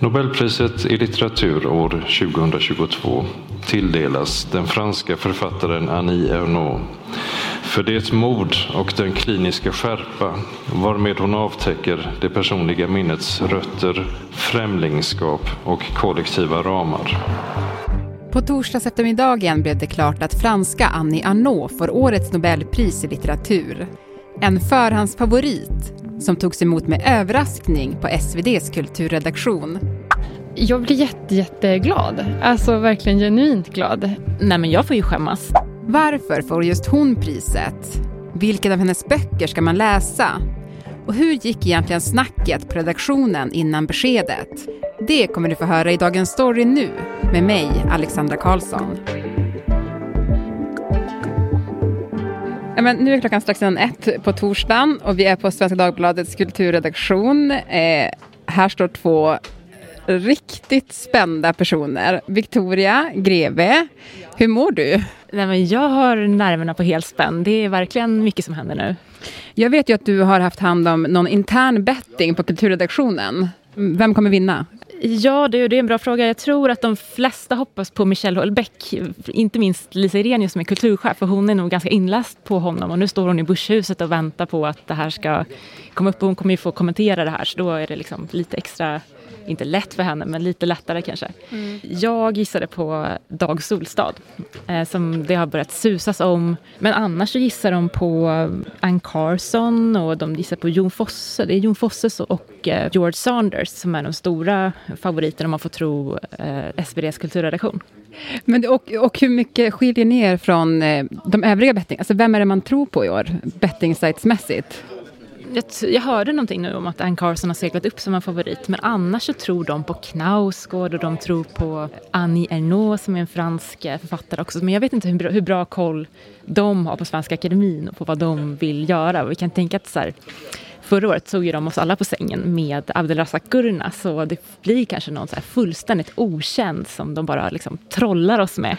Nobelpriset i litteratur år 2022 tilldelas den franska författaren Annie Ernaux för det mod och den kliniska skärpa varmed hon avtäcker det personliga minnets rötter, främlingskap och kollektiva ramar. På torsdags eftermiddagen blev det klart att franska Annie Ernaux får årets Nobelpris i litteratur. En förhandsfavorit som togs emot med överraskning på SVDs kulturredaktion. Jag blir jätte, jätteglad. Alltså verkligen genuint glad. Nej men jag får ju skämmas. Varför får just hon priset? Vilken av hennes böcker ska man läsa? Och hur gick egentligen snacket på redaktionen innan beskedet? Det kommer du få höra i Dagens Story nu med mig, Alexandra Karlsson. Men nu är klockan strax innan ett på torsdagen och vi är på Svenska Dagbladets kulturredaktion. Eh, här står två riktigt spända personer. Victoria Greve, hur mår du? Nej, men jag har nerverna på helspänn. Det är verkligen mycket som händer nu. Jag vet ju att du har haft hand om någon intern betting på kulturredaktionen. Vem kommer vinna? Ja, det är en bra fråga. Jag tror att de flesta hoppas på Michelle Houellebecq. Inte minst Lisa Irenius som är kulturchef, för hon är nog ganska inläst på honom. Och nu står hon i Börshuset och väntar på att det här ska komma upp. Och hon kommer ju få kommentera det här, så då är det liksom lite extra inte lätt för henne, men lite lättare kanske. Mm. Jag gissade på Dag Solstad, eh, som det har börjat susas om. Men annars så gissar de på Ann Carson och de gissar på Jon Fosse. Det är Jon Fosse och eh, George Saunders som är de stora favoriterna om man får tro eh, SVDs kulturredaktion. Men, och, och hur mycket skiljer ni er från eh, de övriga betting? Alltså vem är det man tror på i år, betting-sites-mässigt? Jag, jag hörde någonting nu om att Ann Carson har seglat upp som en favorit. Men annars så tror de på Knausgård och de tror på Annie Ernaux som är en fransk eh, författare också. Men jag vet inte hur bra, hur bra koll de har på Svenska Akademin och på vad de vill göra. Vi kan tänka att så här, Förra året såg ju de oss alla på sängen med Abdelrazak Gurna så det blir kanske någon så här fullständigt okänd som de bara liksom trollar oss med.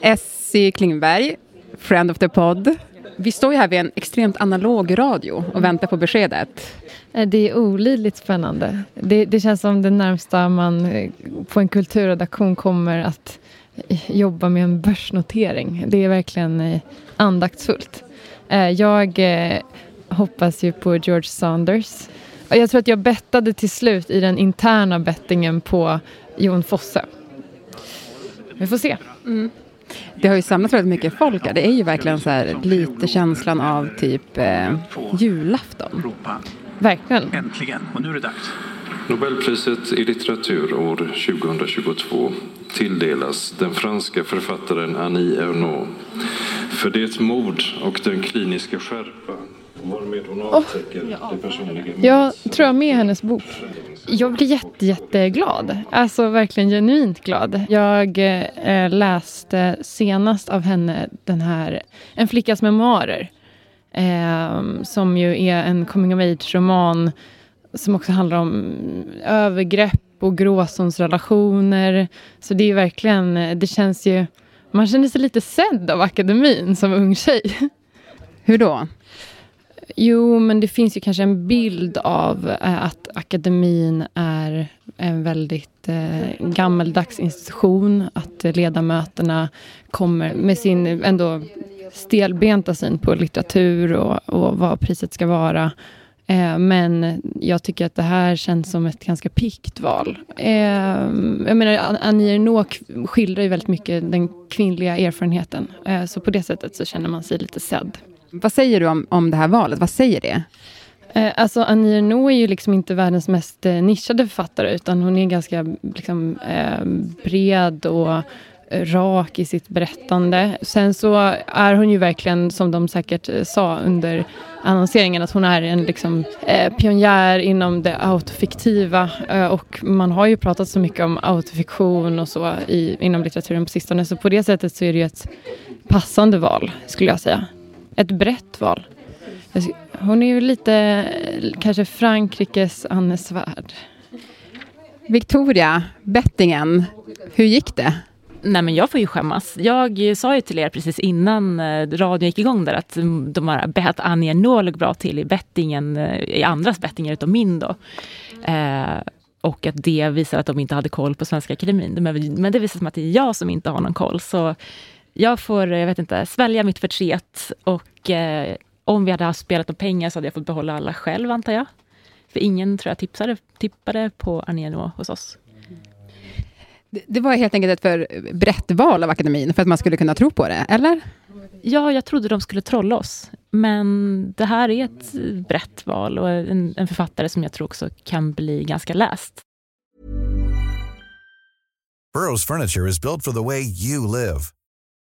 Essie Klingberg, friend of the pod. Vi står ju här vid en extremt analog radio och väntar på beskedet. Eh, det är olidligt spännande. Det, det känns som det närmsta man eh, på en kulturredaktion kommer att eh, jobba med en börsnotering. Det är verkligen andaktsfullt. Jag hoppas ju på George Saunders. Jag tror att jag bettade till slut i den interna bettingen på Jon Fosse. Vi får se. Mm. Det har ju samlats väldigt mycket folk här. Det är ju verkligen så här, lite känslan av typ eh, julafton. Verkligen. Äntligen, och nu är det dags. Nobelpriset i litteratur år 2022 tilldelas den franska författaren Annie Ernaux för det mod och den kliniska skärpa varmed hon avtäcker oh, det personliga Jag tror jag med hennes bok. Jag blir jätte, jätteglad. Alltså verkligen genuint glad. Jag eh, läste senast av henne den här En flickas memoarer. Eh, som ju är en coming of age-roman som också handlar om övergrepp och gråzonsrelationer. Så det är verkligen, det känns ju... Man känner sig lite sedd av akademin som ung tjej. Hur då? Jo, men det finns ju kanske en bild av eh, att akademin är en väldigt eh, gammeldags institution. Att eh, ledamöterna kommer med sin ändå stelbenta syn på litteratur och, och vad priset ska vara. Eh, men jag tycker att det här känns som ett ganska pikt val. Eh, jag menar, Annie Ernaux skildrar ju väldigt mycket den kvinnliga erfarenheten. Så på det sättet så känner man sig lite sedd. Vad säger du om, om det här valet? Vad säger det? Eh, alltså Annie Ernaux är ju liksom inte världens mest eh, nischade författare utan hon är ganska liksom, eh, bred och eh, rak i sitt berättande. Sen så är hon ju verkligen, som de säkert eh, sa under annonseringen, att hon är en liksom, eh, pionjär inom det autofiktiva. Eh, och man har ju pratat så mycket om autofiktion och så i, inom litteraturen på sistone, så på det sättet så är det ju ett passande val, skulle jag säga ett brett val. Hon är ju lite kanske Frankrikes Anne Svärd. Victoria, bettingen, hur gick det? Nej men jag får ju skämmas. Jag sa ju till er precis innan eh, radion gick igång där att de har bett Anja Ernaux låg bra till i bettingen, eh, i andras bettingar utom min då. Eh, och att det visar att de inte hade koll på Svenska Akademin. Men det visar som att det är jag som inte har någon koll. Så jag får, jag vet inte, svälja mitt förtret och eh, om vi hade haft spelat om pengar så hade jag fått behålla alla själv antar jag. För ingen tror jag tipsade, tippade på Arneno hos oss. Det var helt enkelt ett för brett val av akademin för att man skulle kunna tro på det, eller? Ja, jag trodde de skulle trolla oss. Men det här är ett brett val och en, en författare som jag tror också kan bli ganska läst. Burrows furniture is built for the way you live.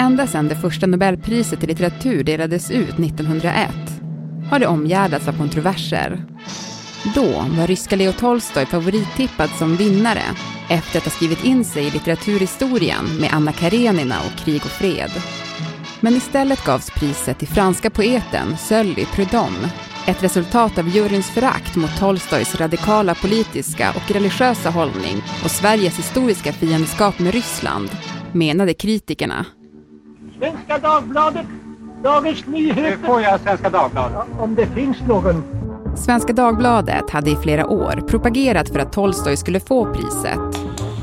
Ända sedan det första Nobelpriset i litteratur delades ut 1901 har det omgärdats av kontroverser. Då var ryska Leo Tolstoj favorittippad som vinnare efter att ha skrivit in sig i litteraturhistorien med Anna Karenina och Krig och fred. Men istället gavs priset till franska poeten Sully Prudhomme, ett resultat av juryns förakt mot Tolstojs radikala politiska och religiösa hållning och Sveriges historiska fiendskap med Ryssland, menade kritikerna. Svenska Dagbladet, Dagens Nyheter. Får jag Svenska Dagbladet. Ja, om det finns någon. Svenska Dagbladet hade i flera år propagerat för att Tolstoj skulle få priset.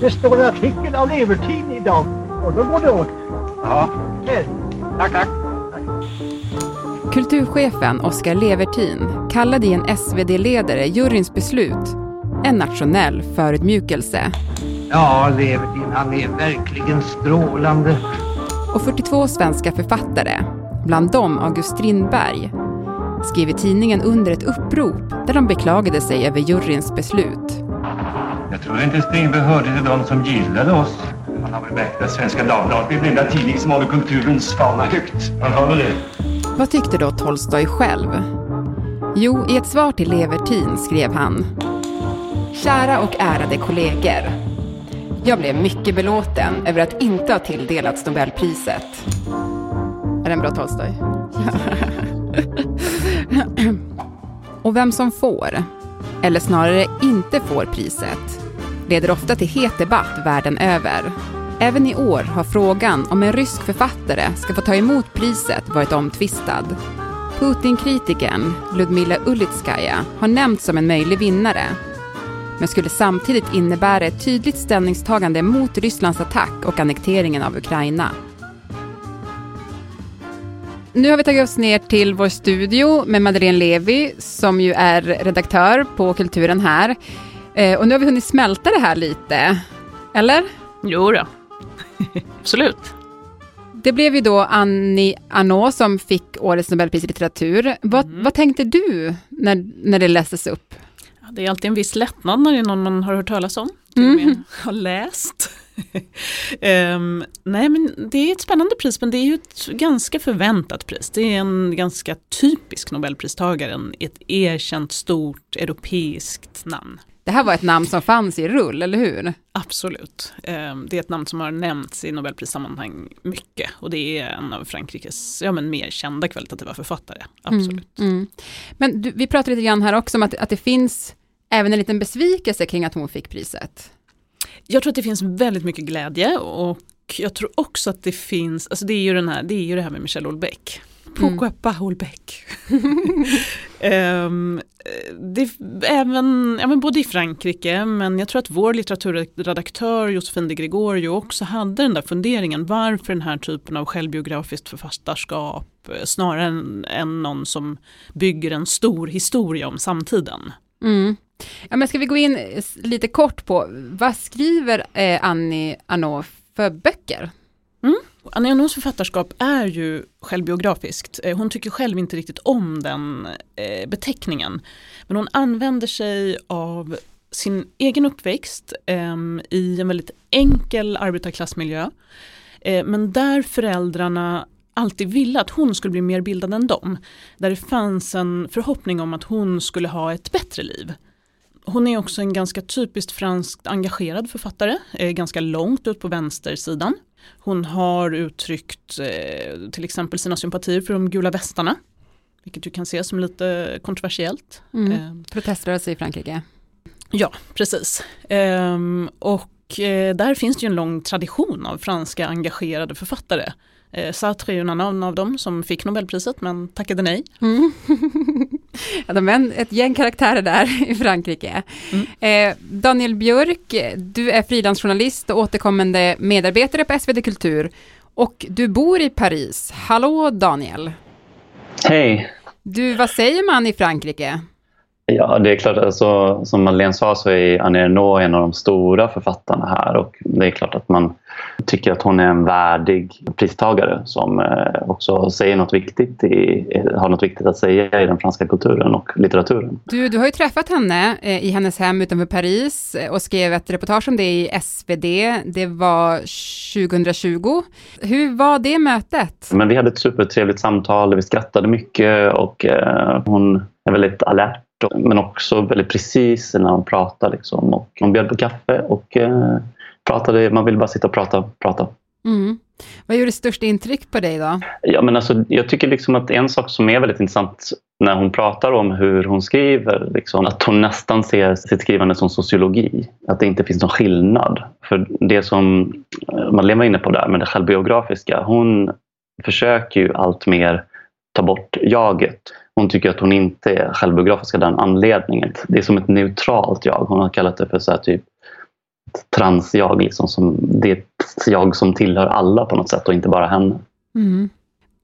Det står en artikel av Levertin idag och då går det åt. Ja, Här. tack, tack. Kulturchefen Oskar Levertin kallade i en SvD-ledare juryns beslut en nationell förödmjukelse. Ja, Levertin, han är verkligen strålande. Och 42 svenska författare, bland dem August Strindberg, skrev i tidningen under ett upprop där de beklagade sig över juryns beslut. Jag tror inte Strindberg hörde till de som gillade oss. Han har väl märkt att Svenska Dagbladet är den enda tidning som håller kulturens fana högt. Han har väl det. Vad tyckte då Tolstoj själv? Jo, i ett svar till Levertin skrev han Kära och ärade kollegor. Jag blev mycket belåten över att inte ha tilldelats Nobelpriset. Är den bra Tolstoj? och vem som får, eller snarare inte får priset, leder ofta till het debatt världen över. Även i år har frågan om en rysk författare ska få ta emot priset varit omtvistad. Putin-kritikern Ludmila Ulitskaja har nämnts som en möjlig vinnare men skulle samtidigt innebära ett tydligt ställningstagande mot Rysslands attack och annekteringen av Ukraina. Nu har vi tagit oss ner till vår studio med Madeleine Levi som ju är redaktör på Kulturen här. Eh, och nu har vi hunnit smälta det här lite, eller? Jo då. absolut. Det blev ju då Annie Arnault som fick årets Nobelpris i litteratur. Vad, Mm. vad tänkte du när, när det lästes upp? Det är alltid en viss lättnad när det är någon man har hört talas om, till och med har läst. Ehm, nej men det är ett spännande pris men det är ju ett ganska förväntat pris. Det är en ganska typisk nobelpristagare, ett erkänt stort europeiskt namn. Det här var ett namn som fanns i rull, eller hur? Absolut. Ehm, Det är ett namn som har nämnts i nobelprissammanhang mycket och det är en av Frankrikes ja, men mer kända kvalitativa författare. Absolut. Mm, mm. Men du, vi pratade lite grann här också om att, att det finns även en liten besvikelse kring att hon fick priset. Jag tror att det finns väldigt mycket glädje och jag tror också att det finns, alltså det är ju, den här, det, är ju det här med Michel Houellebecq. Pourquoi pas Houellebecq? Ehm, det, även, ja, men både i Frankrike, men jag tror att vår litteraturredaktör Josefin de Gregorio också hade den där funderingen varför den här typen av självbiografiskt författarskap eh, snarare än, än någon som bygger en stor historia om samtiden. Mm. Ja, men ska vi gå in s- lite kort på, vad skriver eh, Annie Arnault för böcker? Mm. Annie Arnaults författarskap är ju självbiografiskt. Eh, hon tycker själv inte riktigt om den eh, beteckningen. Men hon använder sig av sin egen uppväxt ehm, i en väldigt enkel arbetarklassmiljö. Eh, men där föräldrarna alltid ville att hon skulle bli mer bildad än dem. Där det fanns en förhoppning om att hon skulle ha ett bättre liv. Hon är också en ganska typiskt franskt engagerad författare, ganska långt ut på vänstersidan. Hon har uttryckt eh, till exempel sina sympatier för de gula västarna. Vilket du kan se som lite kontroversiellt. Mm. Eh. Proteströrelse i Frankrike. Ja, precis. Ehm, och eh, där finns det ju en lång tradition av franska engagerade författare. Eh, Sartre är ju en annan av dem som fick Nobelpriset men tackade nej. Mm. ja, de är ett gäng karaktärer där i Frankrike. Mm. Eh, Daniel Björk, du är frilansjournalist och återkommande medarbetare på SvD Kultur och du bor i Paris. Hallå Daniel! Hej! Du, vad säger man i Frankrike? Ja, det är klart, alltså, som Madeleine sa så är Annie Ernaux en av de stora författarna här och det är klart att man tycker att hon är en värdig pristagare som eh, också säger något viktigt i, har något viktigt att säga i den franska kulturen och litteraturen. Du, du har ju träffat henne eh, i hennes hem utanför Paris eh, och skrev ett reportage om det i SvD. Det var 2020. Hur var det mötet? Men vi hade ett supertrevligt samtal, vi skrattade mycket och hon är väldigt alert men också väldigt precis när hon pratar. Liksom. Och hon bjöd på kaffe och eh, pratade, man ville bara sitta och prata. prata. Mm. Vad gjorde störst intryck på dig då? Ja, men alltså, jag tycker liksom att en sak som är väldigt intressant när hon pratar om hur hon skriver, liksom, att hon nästan ser sitt skrivande som sociologi. Att det inte finns någon skillnad. För det som Madeleine var inne på där med det självbiografiska, hon försöker ju allt mer ta bort jaget. Hon tycker att hon inte är självbiografisk av den anledningen. Det är som ett neutralt jag. Hon har kallat det för så typ transjag. Liksom, som, det är ett jag som tillhör alla på något sätt och inte bara henne. Mm.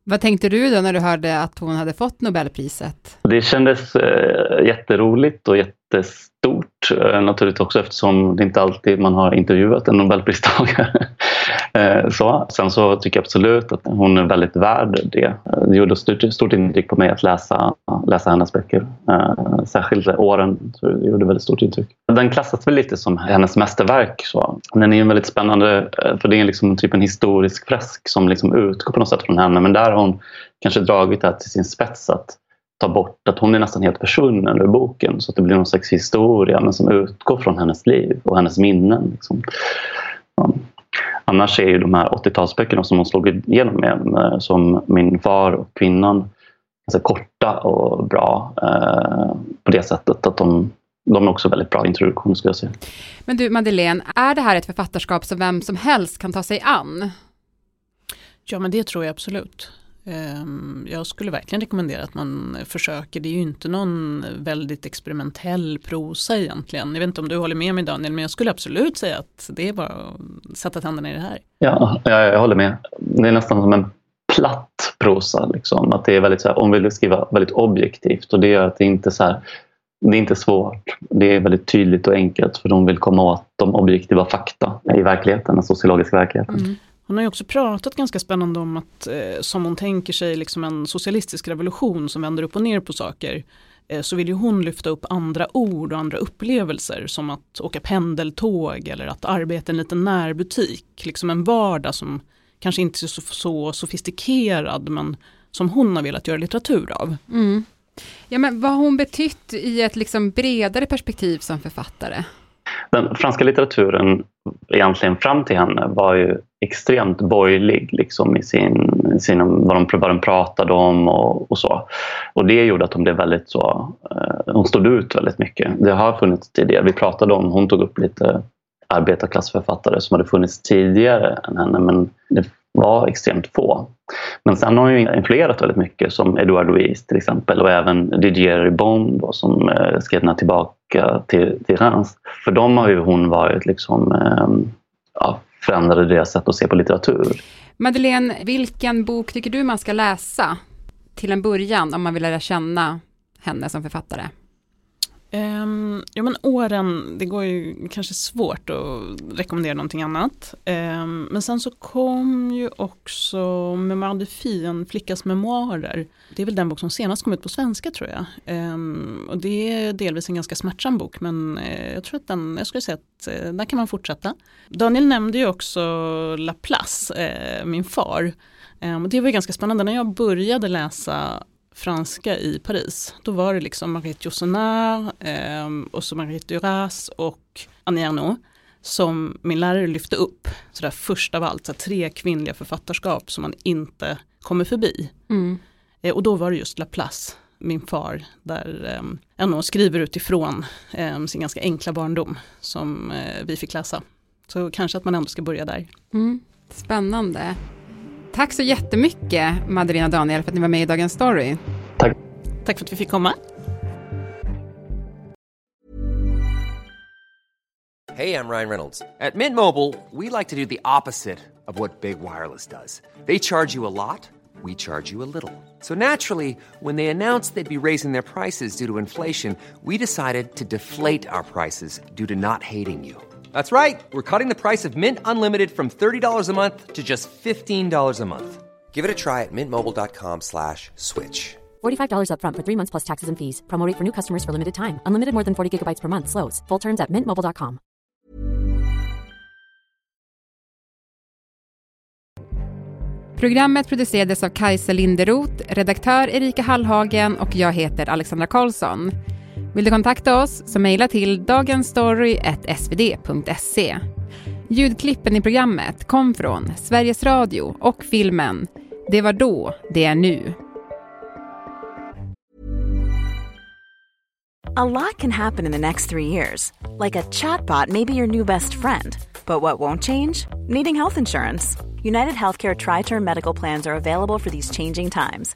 Vad tänkte du då när du hörde att hon hade fått Nobelpriset? Det kändes eh, jätteroligt och jättestort stort eh, naturligt också eftersom det inte alltid man har intervjuat en Nobelpristagare. Eh, så. Sen så tycker jag absolut att hon är väldigt värd det. Det gjorde stort, stort intryck på mig att läsa, läsa hennes böcker. Eh, särskilt åren så det gjorde väldigt stort intryck. Den klassas väl lite som hennes mästerverk. Så. Den är väldigt spännande för det är liksom typ en historisk fresk som liksom utgår på något sätt från henne. Men där har hon kanske dragit det till sin spets att ta bort att hon är nästan helt försvunnen ur boken så att det blir någon slags historia men som utgår från hennes liv och hennes minnen. Liksom. Annars är ju de här 80-talsböckerna som hon slog igenom med, som Min far och kvinnan, alltså korta och bra eh, på det sättet att de, de är också väldigt bra introduktion skulle jag säga. Men du Madeleine, är det här ett författarskap som vem som helst kan ta sig an? Ja men det tror jag absolut. Ehm, jag skulle verkligen rekommendera att man försöker. Det är ju inte någon väldigt experimentell prosa egentligen. Jag vet inte om du håller med mig Daniel, men jag skulle absolut säga att det är bara att sätta tänderna i det här. Ja, jag håller med. Det är nästan som en platt prosa. Liksom. Att det är väldigt så här, hon vill skriva väldigt objektivt och det gör att det inte är så här, det är inte svårt. Det är väldigt tydligt och enkelt för de vill komma åt de objektiva fakta i verkligheten, den sociologiska verkligheten. Mm. Hon har ju också pratat ganska spännande om att, eh, som hon tänker sig, liksom en socialistisk revolution som vänder upp och ner på saker. Eh, så vill ju hon lyfta upp andra ord och andra upplevelser som att åka pendeltåg eller att arbeta i en liten närbutik. Liksom en vardag som kanske inte är så, så sofistikerad men som hon har velat göra litteratur av. Mm. Ja, men vad har hon betytt i ett liksom bredare perspektiv som författare? Den franska litteraturen egentligen fram till henne var ju extremt borgerlig liksom, i sin, sin, vad, de, vad de pratade om och, och, så. Och det gjorde att de blev väldigt så, eh, hon stod ut väldigt mycket. Det har funnits tidigare, vi pratade om, hon tog upp lite arbetarklassförfattare som hade funnits tidigare än henne men det var extremt få. Men sen har hon influerat väldigt mycket som Edouard Louis till exempel och även Didier Ribon då, som eh, skrev den här tillbaka till, till Reims. För dem har ju hon varit liksom, eh, ja, förändrade deras sätt att se på litteratur. Madeleine, vilken bok tycker du man ska läsa till en början om man vill lära känna henne som författare? Um, ja men åren, det går ju kanske svårt att rekommendera någonting annat. Um, men sen så kom ju också Memoir de Fille, en flickas memoarer. Det är väl den bok som senast kom ut på svenska tror jag. Um, och det är delvis en ganska smärtsam bok men uh, jag tror att den, jag skulle säga att eh, uh, där kan man fortsätta. Daniel nämnde ju också Laplace, uh, min far. Um, det var ganska spännande, när jag började läsa franska i Paris, då var det liksom Mariette Yourcenar um, och så Mariette Duras och Annie Ernaux som min lärare lyfte upp, sådär först av allt, så tre kvinnliga författarskap som man inte kommer förbi. Mm. Eh, och då var det just Laplace, min far, där eh, ändå skriver utifrån eh, sin ganska enkla barndom som eh, vi fick läsa. Så kanske att man ändå ska börja där. Mm. Spännande. Tack så jättemycket Madeleine och Daniel för att ni var med i Dagens Story. Tack. Tack för att vi fick komma. Hej, jag Ryan Reynolds. At Mint Mobile, we like to do the opposite of what Big Wireless does. They charge you a lot, we charge you a little. So naturally, when they announced they'd be raising their prices due to inflation, we decided to deflate our prices due to not hating you. That's right. We're cutting the price of Mint Unlimited from $30 a month to just $15 a month. Give it a try at mintmobile.com slash switch. $45 up front for three months plus taxes and fees. Promo for new customers for limited time. Unlimited more than 40 gigabytes per month. Slows. Full terms at mintmobile.com. Programmet producerades av Kajsa Linderoth, redaktör Erika Hallhagen och jag heter Alexandra Karlsson. Vill du kontakta oss så mejla till dagensstory.svd.se. Ljudklippen i programmet kom från Sveriges Radio och filmen Det var då, det är nu. A lot can happen in the next three years. Like a chatbot may be your new best friend. But what won't change? Needing health insurance. United Healthcare Tri Term Medical Plans are available for these changing times.